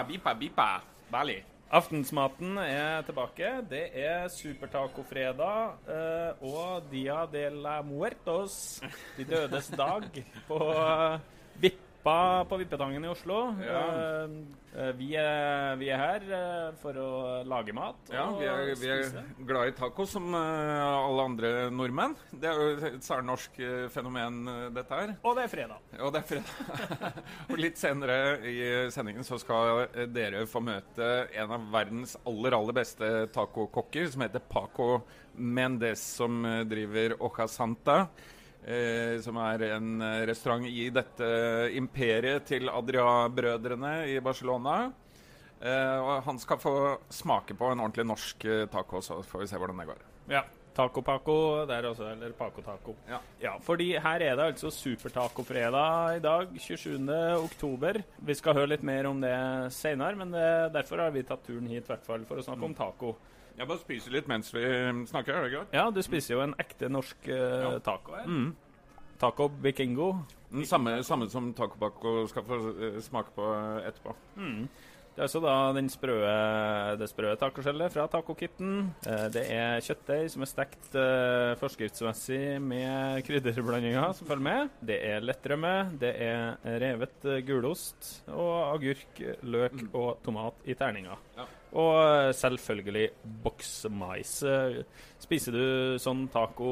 Bipa, bipa, bipa. Bali. Aftensmaten er tilbake. Det er supertacofredag eh, og Dia de la Muertos, de dødes dag, på Vippa på Vippetangen i Oslo. Ja. Eh, eh, vi, er, vi er her eh, for å lage mat og Ja, vi er, vi er glad i taco som alle andre nordmenn. Det er jo et særnorsk fenomen, dette her. Og det er fredag. Og det er fredag. og litt senere i sendingen så skal dere få møte en av verdens aller, aller beste tacokokker, som heter Paco Mendes, som driver Oja Santa. Eh, som er en eh, restaurant i dette imperiet til Adria-brødrene i Barcelona. Eh, og han skal få smake på en ordentlig norsk eh, taco, så får vi se hvordan det går. Ja. Taco Paco der også, eller Paco Taco. Ja. Ja, fordi her er det altså supertacofredag i dag, 27. oktober. Vi skal høre litt mer om det senere, men det, derfor har vi tatt turen hit, i hvert fall, for å snakke om taco. Jeg bare spiser litt mens vi snakker, er det greit? Ja, du spiser jo en ekte norsk uh, taco her. Mm. Taco bikingo. Den samme, samme som Taco Paco skal få eh, smake på etterpå. etterpå. Det er altså da den sprø, det sprø tacoskjellet fra tacokitten. Eh, det er kjøttdeig som er stekt eh, forskriftsmessig med krydderblandinger som følger med. Det er lettrømme, det er revet eh, gulost og agurk, løk og tomat i terninger. Ja. Og eh, selvfølgelig boksmais. Eh, Spiser du sånn taco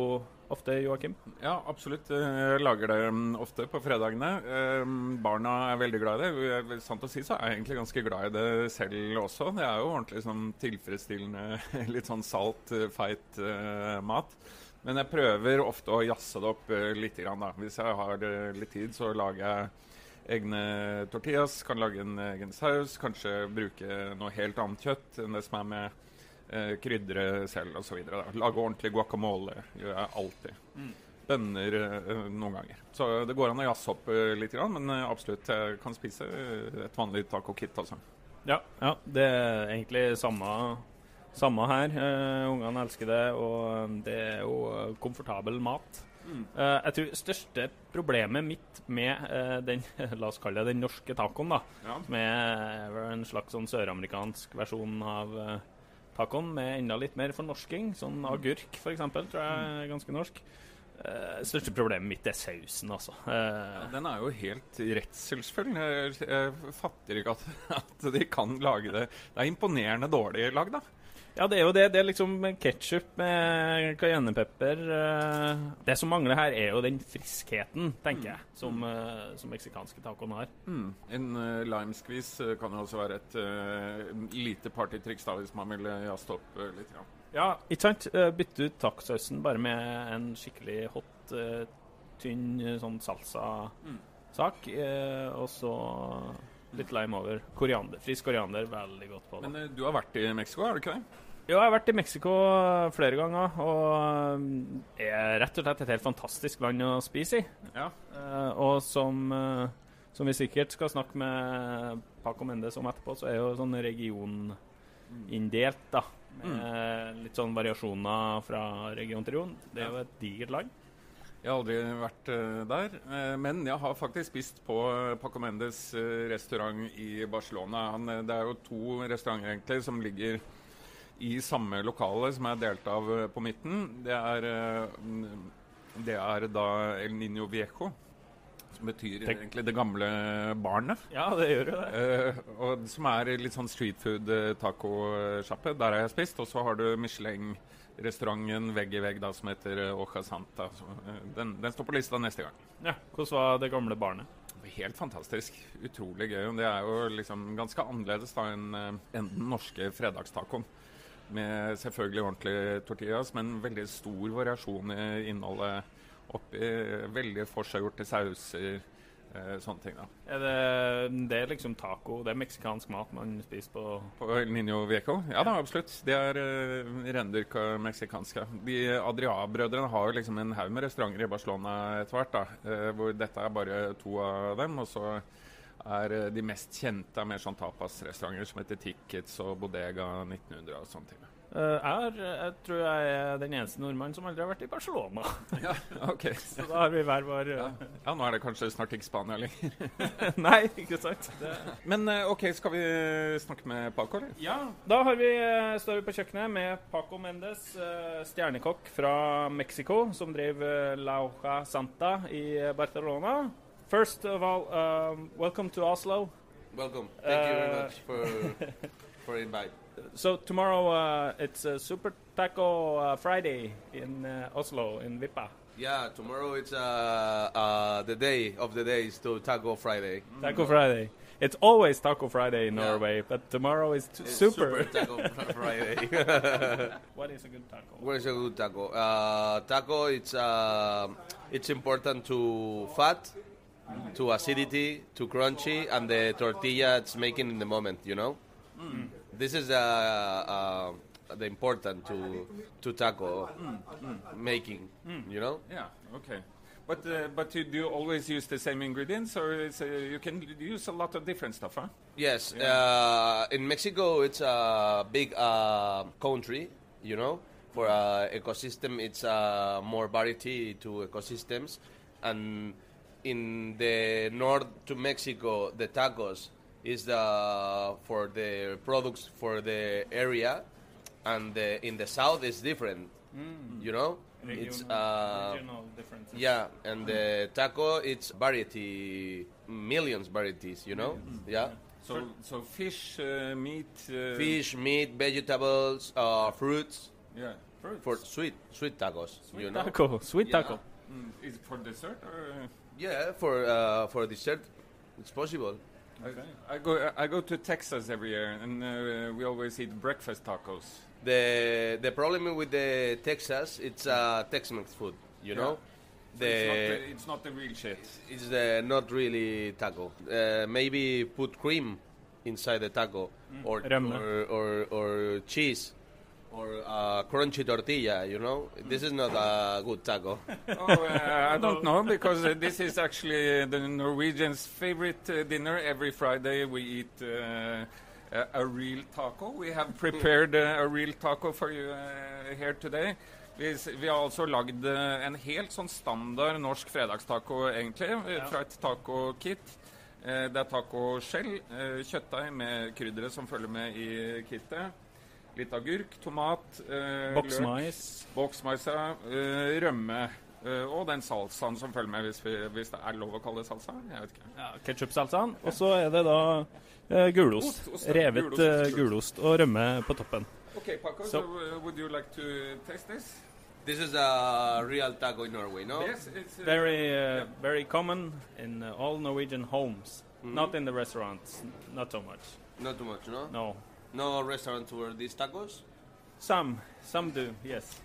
ofte, Joakim? Ja, absolutt. Jeg lager det mm, ofte på fredagene. Eh, Barna er veldig glad i det. Sant å si så er jeg egentlig ganske glad i det selv også. Det er jo ordentlig sånn tilfredsstillende, litt sånn salt, eh, feit eh, mat. Men jeg prøver ofte å jazze det opp eh, litt. Da. Hvis jeg har eh, litt tid, så lager jeg egne tortillas. Kan lage en egen saus. Kanskje bruke noe helt annet kjøtt enn det som er med eh, krydre selv osv. Lage ordentlig guacamole gjør jeg alltid. Bønner eh, noen ganger. Så det går an å jazze opp eh, litt, grann, men eh, absolutt jeg kan spise eh, et vanlig taco-kit. Altså. Ja, ja, det er egentlig samme, samme her. Eh, ungene elsker det, og det er jo komfortabel mat. Eh, jeg tror største problemet mitt med eh, den la oss kalle det den norske tacoen, da, Ja. med er en slags sånn søramerikansk versjon av eh, tacoen med enda litt mer fornorsking, sånn agurk f.eks., tror jeg er ganske norsk. Uh, største problemet mitt er sausen, altså. Eh, Den er jo helt redselsfull. Jeg, jeg fatter ikke at, at de kan lage det. Det er imponerende dårlig lagd, da. Ja, det er jo det. Det er liksom ketsjup med cayennepepper. eh, Det som mangler her, er jo den friskheten, tenker jeg, som, eh, som meksikanske tacoen har. Mm. En uh, limeskvis eh, kan jo også være et uh, lite partytriks da, hvis man vil jazze opp uh, litt. Ja. Ja, ikke sant? Bytte ut tacosausen bare med en skikkelig hot, tynn sånn salsa-sak, eh, og så litt lime over. Koriander. Frisk koriander, veldig godt på det. Men du har vært i Mexico, har du ikke det? Jo, jeg har vært i Mexico flere ganger, og det er rett og slett et helt fantastisk land å spise i. Ja. Uh, og som, uh, som vi sikkert skal snakke med Paco Mendes om etterpå, så er jo sånn regioninndelt, da. Med litt sånn variasjoner fra region til region. Det er jo et digert land. Jeg har aldri vært uh, der, eh, men jeg har faktisk spist på eh, Paco Mendes eh, restaurant i Barcelona. Han, eh, det er jo to restauranter egentlig som ligger i samme lokale, som er delt av eh, på midten. Det er, eh, det er da El Niño Viejo, som betyr Tenk- egentlig det gamle barnet. Ja, det gjør jo det. Eh, og som er litt sånn street food eh, tacosjappe. Der har jeg spist. Og så har du Michelin-restauranten vegg i vegg da, som heter Oja Santa. Så, eh, den, den står på lista neste gang. Ja, Hvordan var det gamle barnet? Helt fantastisk. Utrolig gøy. Og Det er jo liksom ganske annerledes da enn en den norske fredagstacoen. Med selvfølgelig ordentlige tortillas, men veldig stor variasjon i innholdet oppi. Veldig forseggjorte sauser. eh, sånne ting. da. Er det, det er liksom taco, det er meksikansk mat man spiser på På El Niño Vieco? Ja da, absolutt. Det er eh, rendyrka meksikanske. De Adria-brødrene har jo liksom en haug med restauranter i Barcelona etter hvert. da, eh, Hvor dette er bare to av dem. Og så er eh, de mest kjente er mer sånn tapas-restauranter som heter Tickets og Bodega 1900 og sånne ting. Uh, jeg, jeg tror jeg er den eneste nordmannen som aldri har vært i Barcelona. Ja, ok. Så da har vi hver vår Ja. ja, nå er det kanskje snart ikke Spania lenger. Nei, ikke sant? Det. Men eh, ok, skal vi snakke med Paco, eller? Ja, da har vi, står vi på kjøkkenet med Paco Mendes, stjernekokk fra Mexico, som driver La Hoja Santa i Barcelona. First of all, um, welcome to Oslo. Welcome. Thank you very Uh, much for for invite. So tomorrow uh, it's uh, Super Taco uh, Friday in uh, Oslo, in Vippa. Yeah, tomorrow it's uh, uh, the day of the days to Taco Friday. Taco Friday. It's always Taco Friday in Yeah. Norway, but tomorrow is t- It's super. Taco Friday. what is a good taco? Where's a good taco? Uh, taco, it's uh, it's important to fat, to acidity, to crunchy, and the tortilla it's making in the moment. You know, this is uh, uh, the important to to taco making. You know. Yeah, okay. But uh, but you, do you always use the same ingredients, or is, uh, you can use a lot of different stuff, huh? Yes, uh, in Mexico it's a big uh, country, you know. For uh, ecosystem, it's uh, more variety to ecosystems, and in the north to Mexico, the tacos is the for the products for the area, and the, in the south is different, you know. It's uh, regional differences. yeah, and the taco it's variety, millions varieties, you know. Yeah. So so fish, uh, meat, uh, fish, meat, vegetables, uh, fruits yeah, fruits. for sweet sweet tacos. you know. Taco, sweet Yeah. taco. Mm, is it for dessert or? Yeah, for uh, for dessert, it's possible. I, I go I go to Texas every year, and uh, we always eat breakfast tacos. The the problem with the Texas, it's uh, Tex-Mex food. You know, So it's, not the the, it's not the real shit. it's the not really taco. Uh, maybe put cream inside the taco, or, or or or cheese. Or uh, crunchy tortilla, you know. This is not a good taco. oh, uh, I don't know because uh, this is actually the Norwegians' favorite uh, dinner. Every Friday we eat uh, a, a real taco. We have prepared uh, a real taco for you uh, here today. Vi, vi har altså lagd en helt sånn standard norsk fredagstaco, egentlig, uh, fra et taco-kit. Uh, det er tacoskjell, uh, kjøttdeig med krydderet som følger med i kittet. Litt agurk, tomat, uh, løk. Boksmais. Boksmais, ja. eh, rømme. Uh, og den salsaen som følger med, hvis, vi, hvis det er lov å kalle det salsa. Jeg vet ikke. Ja, Ketsjupsalsaen. Og så er det da uh, gulost. Ost, ost. Revet Gulost, eh, gulost. og rømme på toppen. OK, Paco, So- so, uh, would you like to taste this? This is a real taco in Norway, no? Yes, it's uh, Very, uh, very common in uh, all Norwegian homes. Not in the restaurants. Not so much. Not too much, no? No. No restaurants where these tacos? Some, some do. Yes.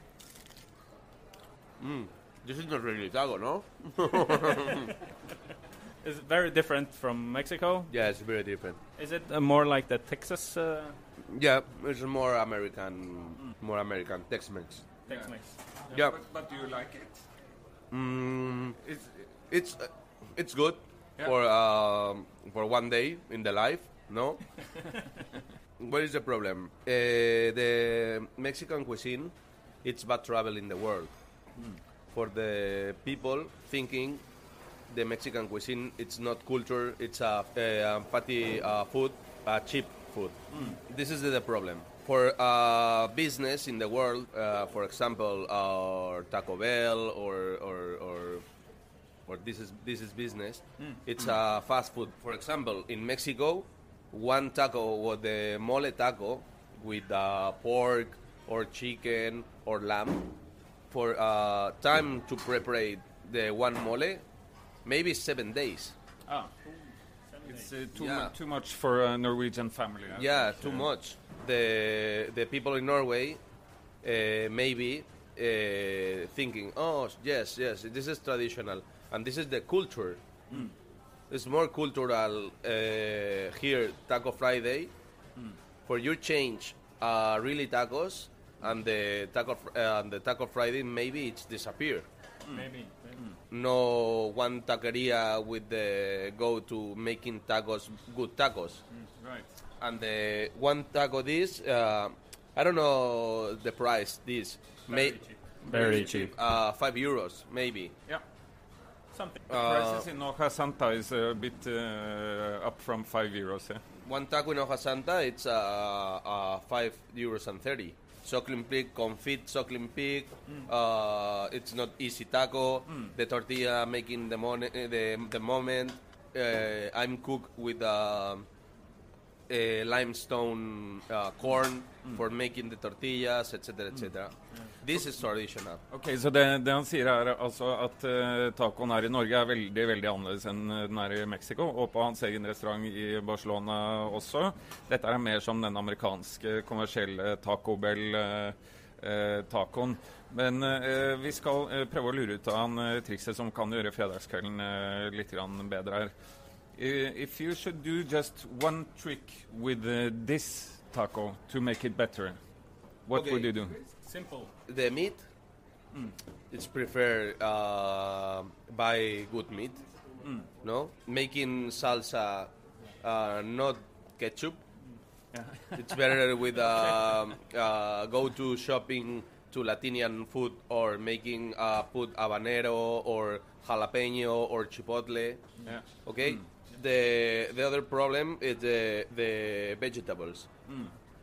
This is not really taco, no? It's very different from Mexico. Yeah, it's very different. Is it uh, more like the Texas uh, Yeah, it's more American, more American Tex-Mex. Tex-Mex? Yeah. But, but do you like it? Mm, It's, it's uh, it's good Yeah. for um, for one day in the life, no? what is the problem? Uh, the Mexican cuisine, it's bad travel in the world. For the people thinking the Mexican cuisine, it's not culture, it's a, a fatty uh, food, uh, cheap food. This is the problem. For business in the world, uh, for example, Taco Bell or, or, or or this is this is business. It's a fast food. For example, in Mexico, one taco or the mole taco with uh, pork or chicken or lamb for uh, time to prepare the one mole, maybe seven days. Ah. it's uh, too, Yeah. mu- too much for a Norwegian family. I Yeah, think. too much. The the people in Norway uh, maybe uh, thinking, oh yes, yes, this is traditional, and this is the culture. It's more cultural uh, here, Taco Friday. For you change uh, really tacos, and the taco uh, and the Taco Friday maybe it's disappear. Maybe. No one taqueria with the go to making tacos good tacos Right. and the one taco this uh, I don't know the price. This may Very cheap. uh, five euros maybe. Yeah. Something. Uh, Prices in Hoja Santa is a bit uh, up from 5 euros. Yeah. One taco in Hoja Santa, it's uh, uh, five euros and thirty. Suckling pig, confit suckling pig. Uh, it's not easy taco. The tortilla making the mon- uh, the the moment. Uh, I'm cooked with uh, uh, limestone uh, corn for making the tortillas, etc., etc. This is traditional. Ok, Så det, det han sier er altså at uh, tacoen her i Norge er veldig veldig annerledes enn eh, den er i Mexico, og på hans egen restaurant i Barcelona også. Dette er mer som den amerikanske kommersielle Taco Bell-tacoen. Men eh, vi skal prøve å lure ut av han trikset som kan gjøre fredagskvelden litt grann bedre her. I- if you should do just one trick with eh, this taco to make it better, what Okay. would you do? Simple. The meat, it's preferred uh, buy good meat. No, making salsa, uh, not ketchup. It's better with um, uh, go to shopping to Latinian food or making uh, put habanero or jalapeno or chipotle. Yeah. Okay. The the other problem is the the vegetables.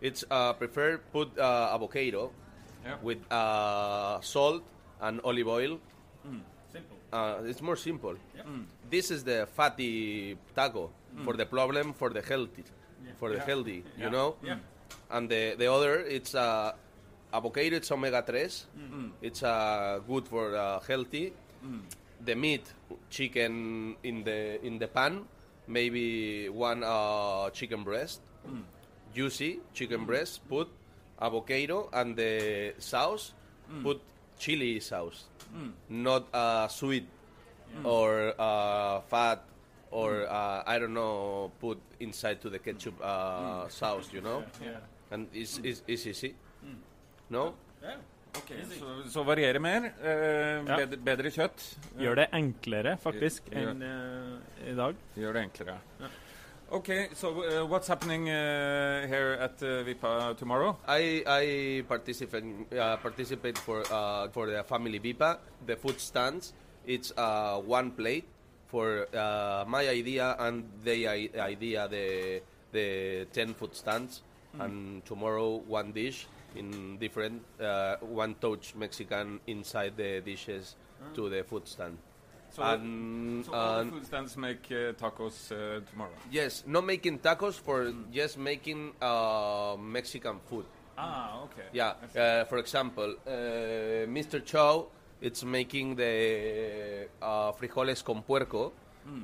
It's uh, preferred put uh, avocado Yeah. with uh, salt and olive oil. Simple. Uh, it's more simple. This is the fatty taco for the problem for the healthy, for the healthy. You know. Yeah. And the the other it's uh, avocado. It's omega 3 It's uh, good for uh, healthy. The meat, chicken in the in the pan, maybe one uh, chicken breast, juicy chicken breast. Put avocado and the sauce. Put chili sauce, not uh, sweet or uh, fat or uh, I don't know. Put inside to the ketchup uh, sauce, you know, Yeah. and it's, it's, it's easy. No. Yeah. Ok, Så, så variere mer. Eh, Ja. bedre, bedre kjøtt. Gjør det enklere, faktisk, Ja. enn eh, i dag. Gjør det enklere. Ja. Okay, so uh, what's happening uh, here at uh, Vippa tomorrow? I I participate uh, participate for uh, for the family Vippa. The food stands. It's uh, one plate for uh, my idea and the idea the the ten food stands. And tomorrow one dish in different uh, one touch Mexican inside the dishes to the food stand. So, and so all the food stands make uh, tacos uh, tomorrow. yes, not making tacos for just making uh, Mexican food. Ah, okay. Yeah. Uh, for example, uh, Mr. Chow, it's making the uh, frijoles con puerco.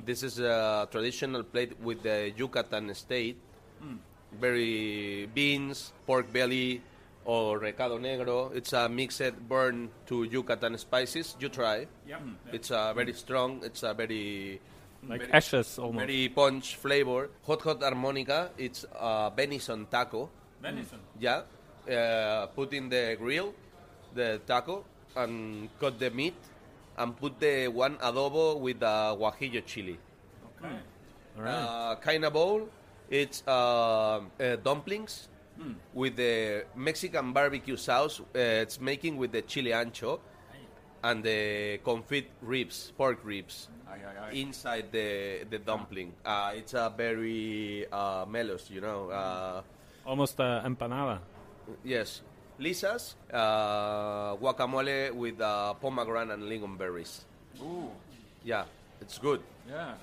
This is a traditional plate with the Yucatan state. Very beans, pork belly, or recado negro. It's a mixed burn to Yucatan spices. You try. Yeah. It's a very strong. It's a very Like very- ashes, almost. very punch flavor. Hot hot harmonica. It's a venison taco. Venison. Yeah, uh, put in the grill the taco and cut the meat and put the one adobo with the guajillo chili. Okay. All right. Uh, kind of bowl. It's uh, uh, dumplings with the Mexican barbecue sauce. Uh, it's making with the chili ancho and the confit ribs, pork ribs. Aye, aye, aye. Inside the the dumpling, uh, it's a very uh, mellows, you know. Uh, Almost uh, empanada. Yes. Lisa's uh, guacamole with uh, pomegranate and lingonberries. Ooh, Yeah, it's good. yeah.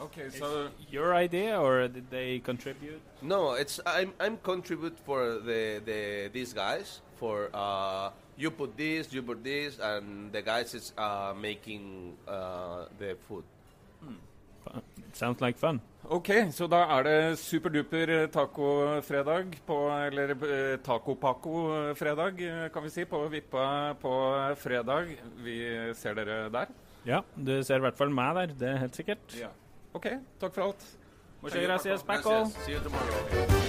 Okay, so Your idea, or did they contribute? No, it's I'm I'm contribute for the the these guys for uh, you put this, you put this, and the guys is uh, making uh, the food. Fun. Sounds like fun. Ok, så da er det superduper tacofredag på Eller eh, taco-paco-fredag, eh, kan vi si, på Vippa på fredag. Vi ser dere der. Ja, du ser i hvert fall meg der. Det er helt sikkert. Ja. Ok, takk for alt. Muchas gracias, Paco.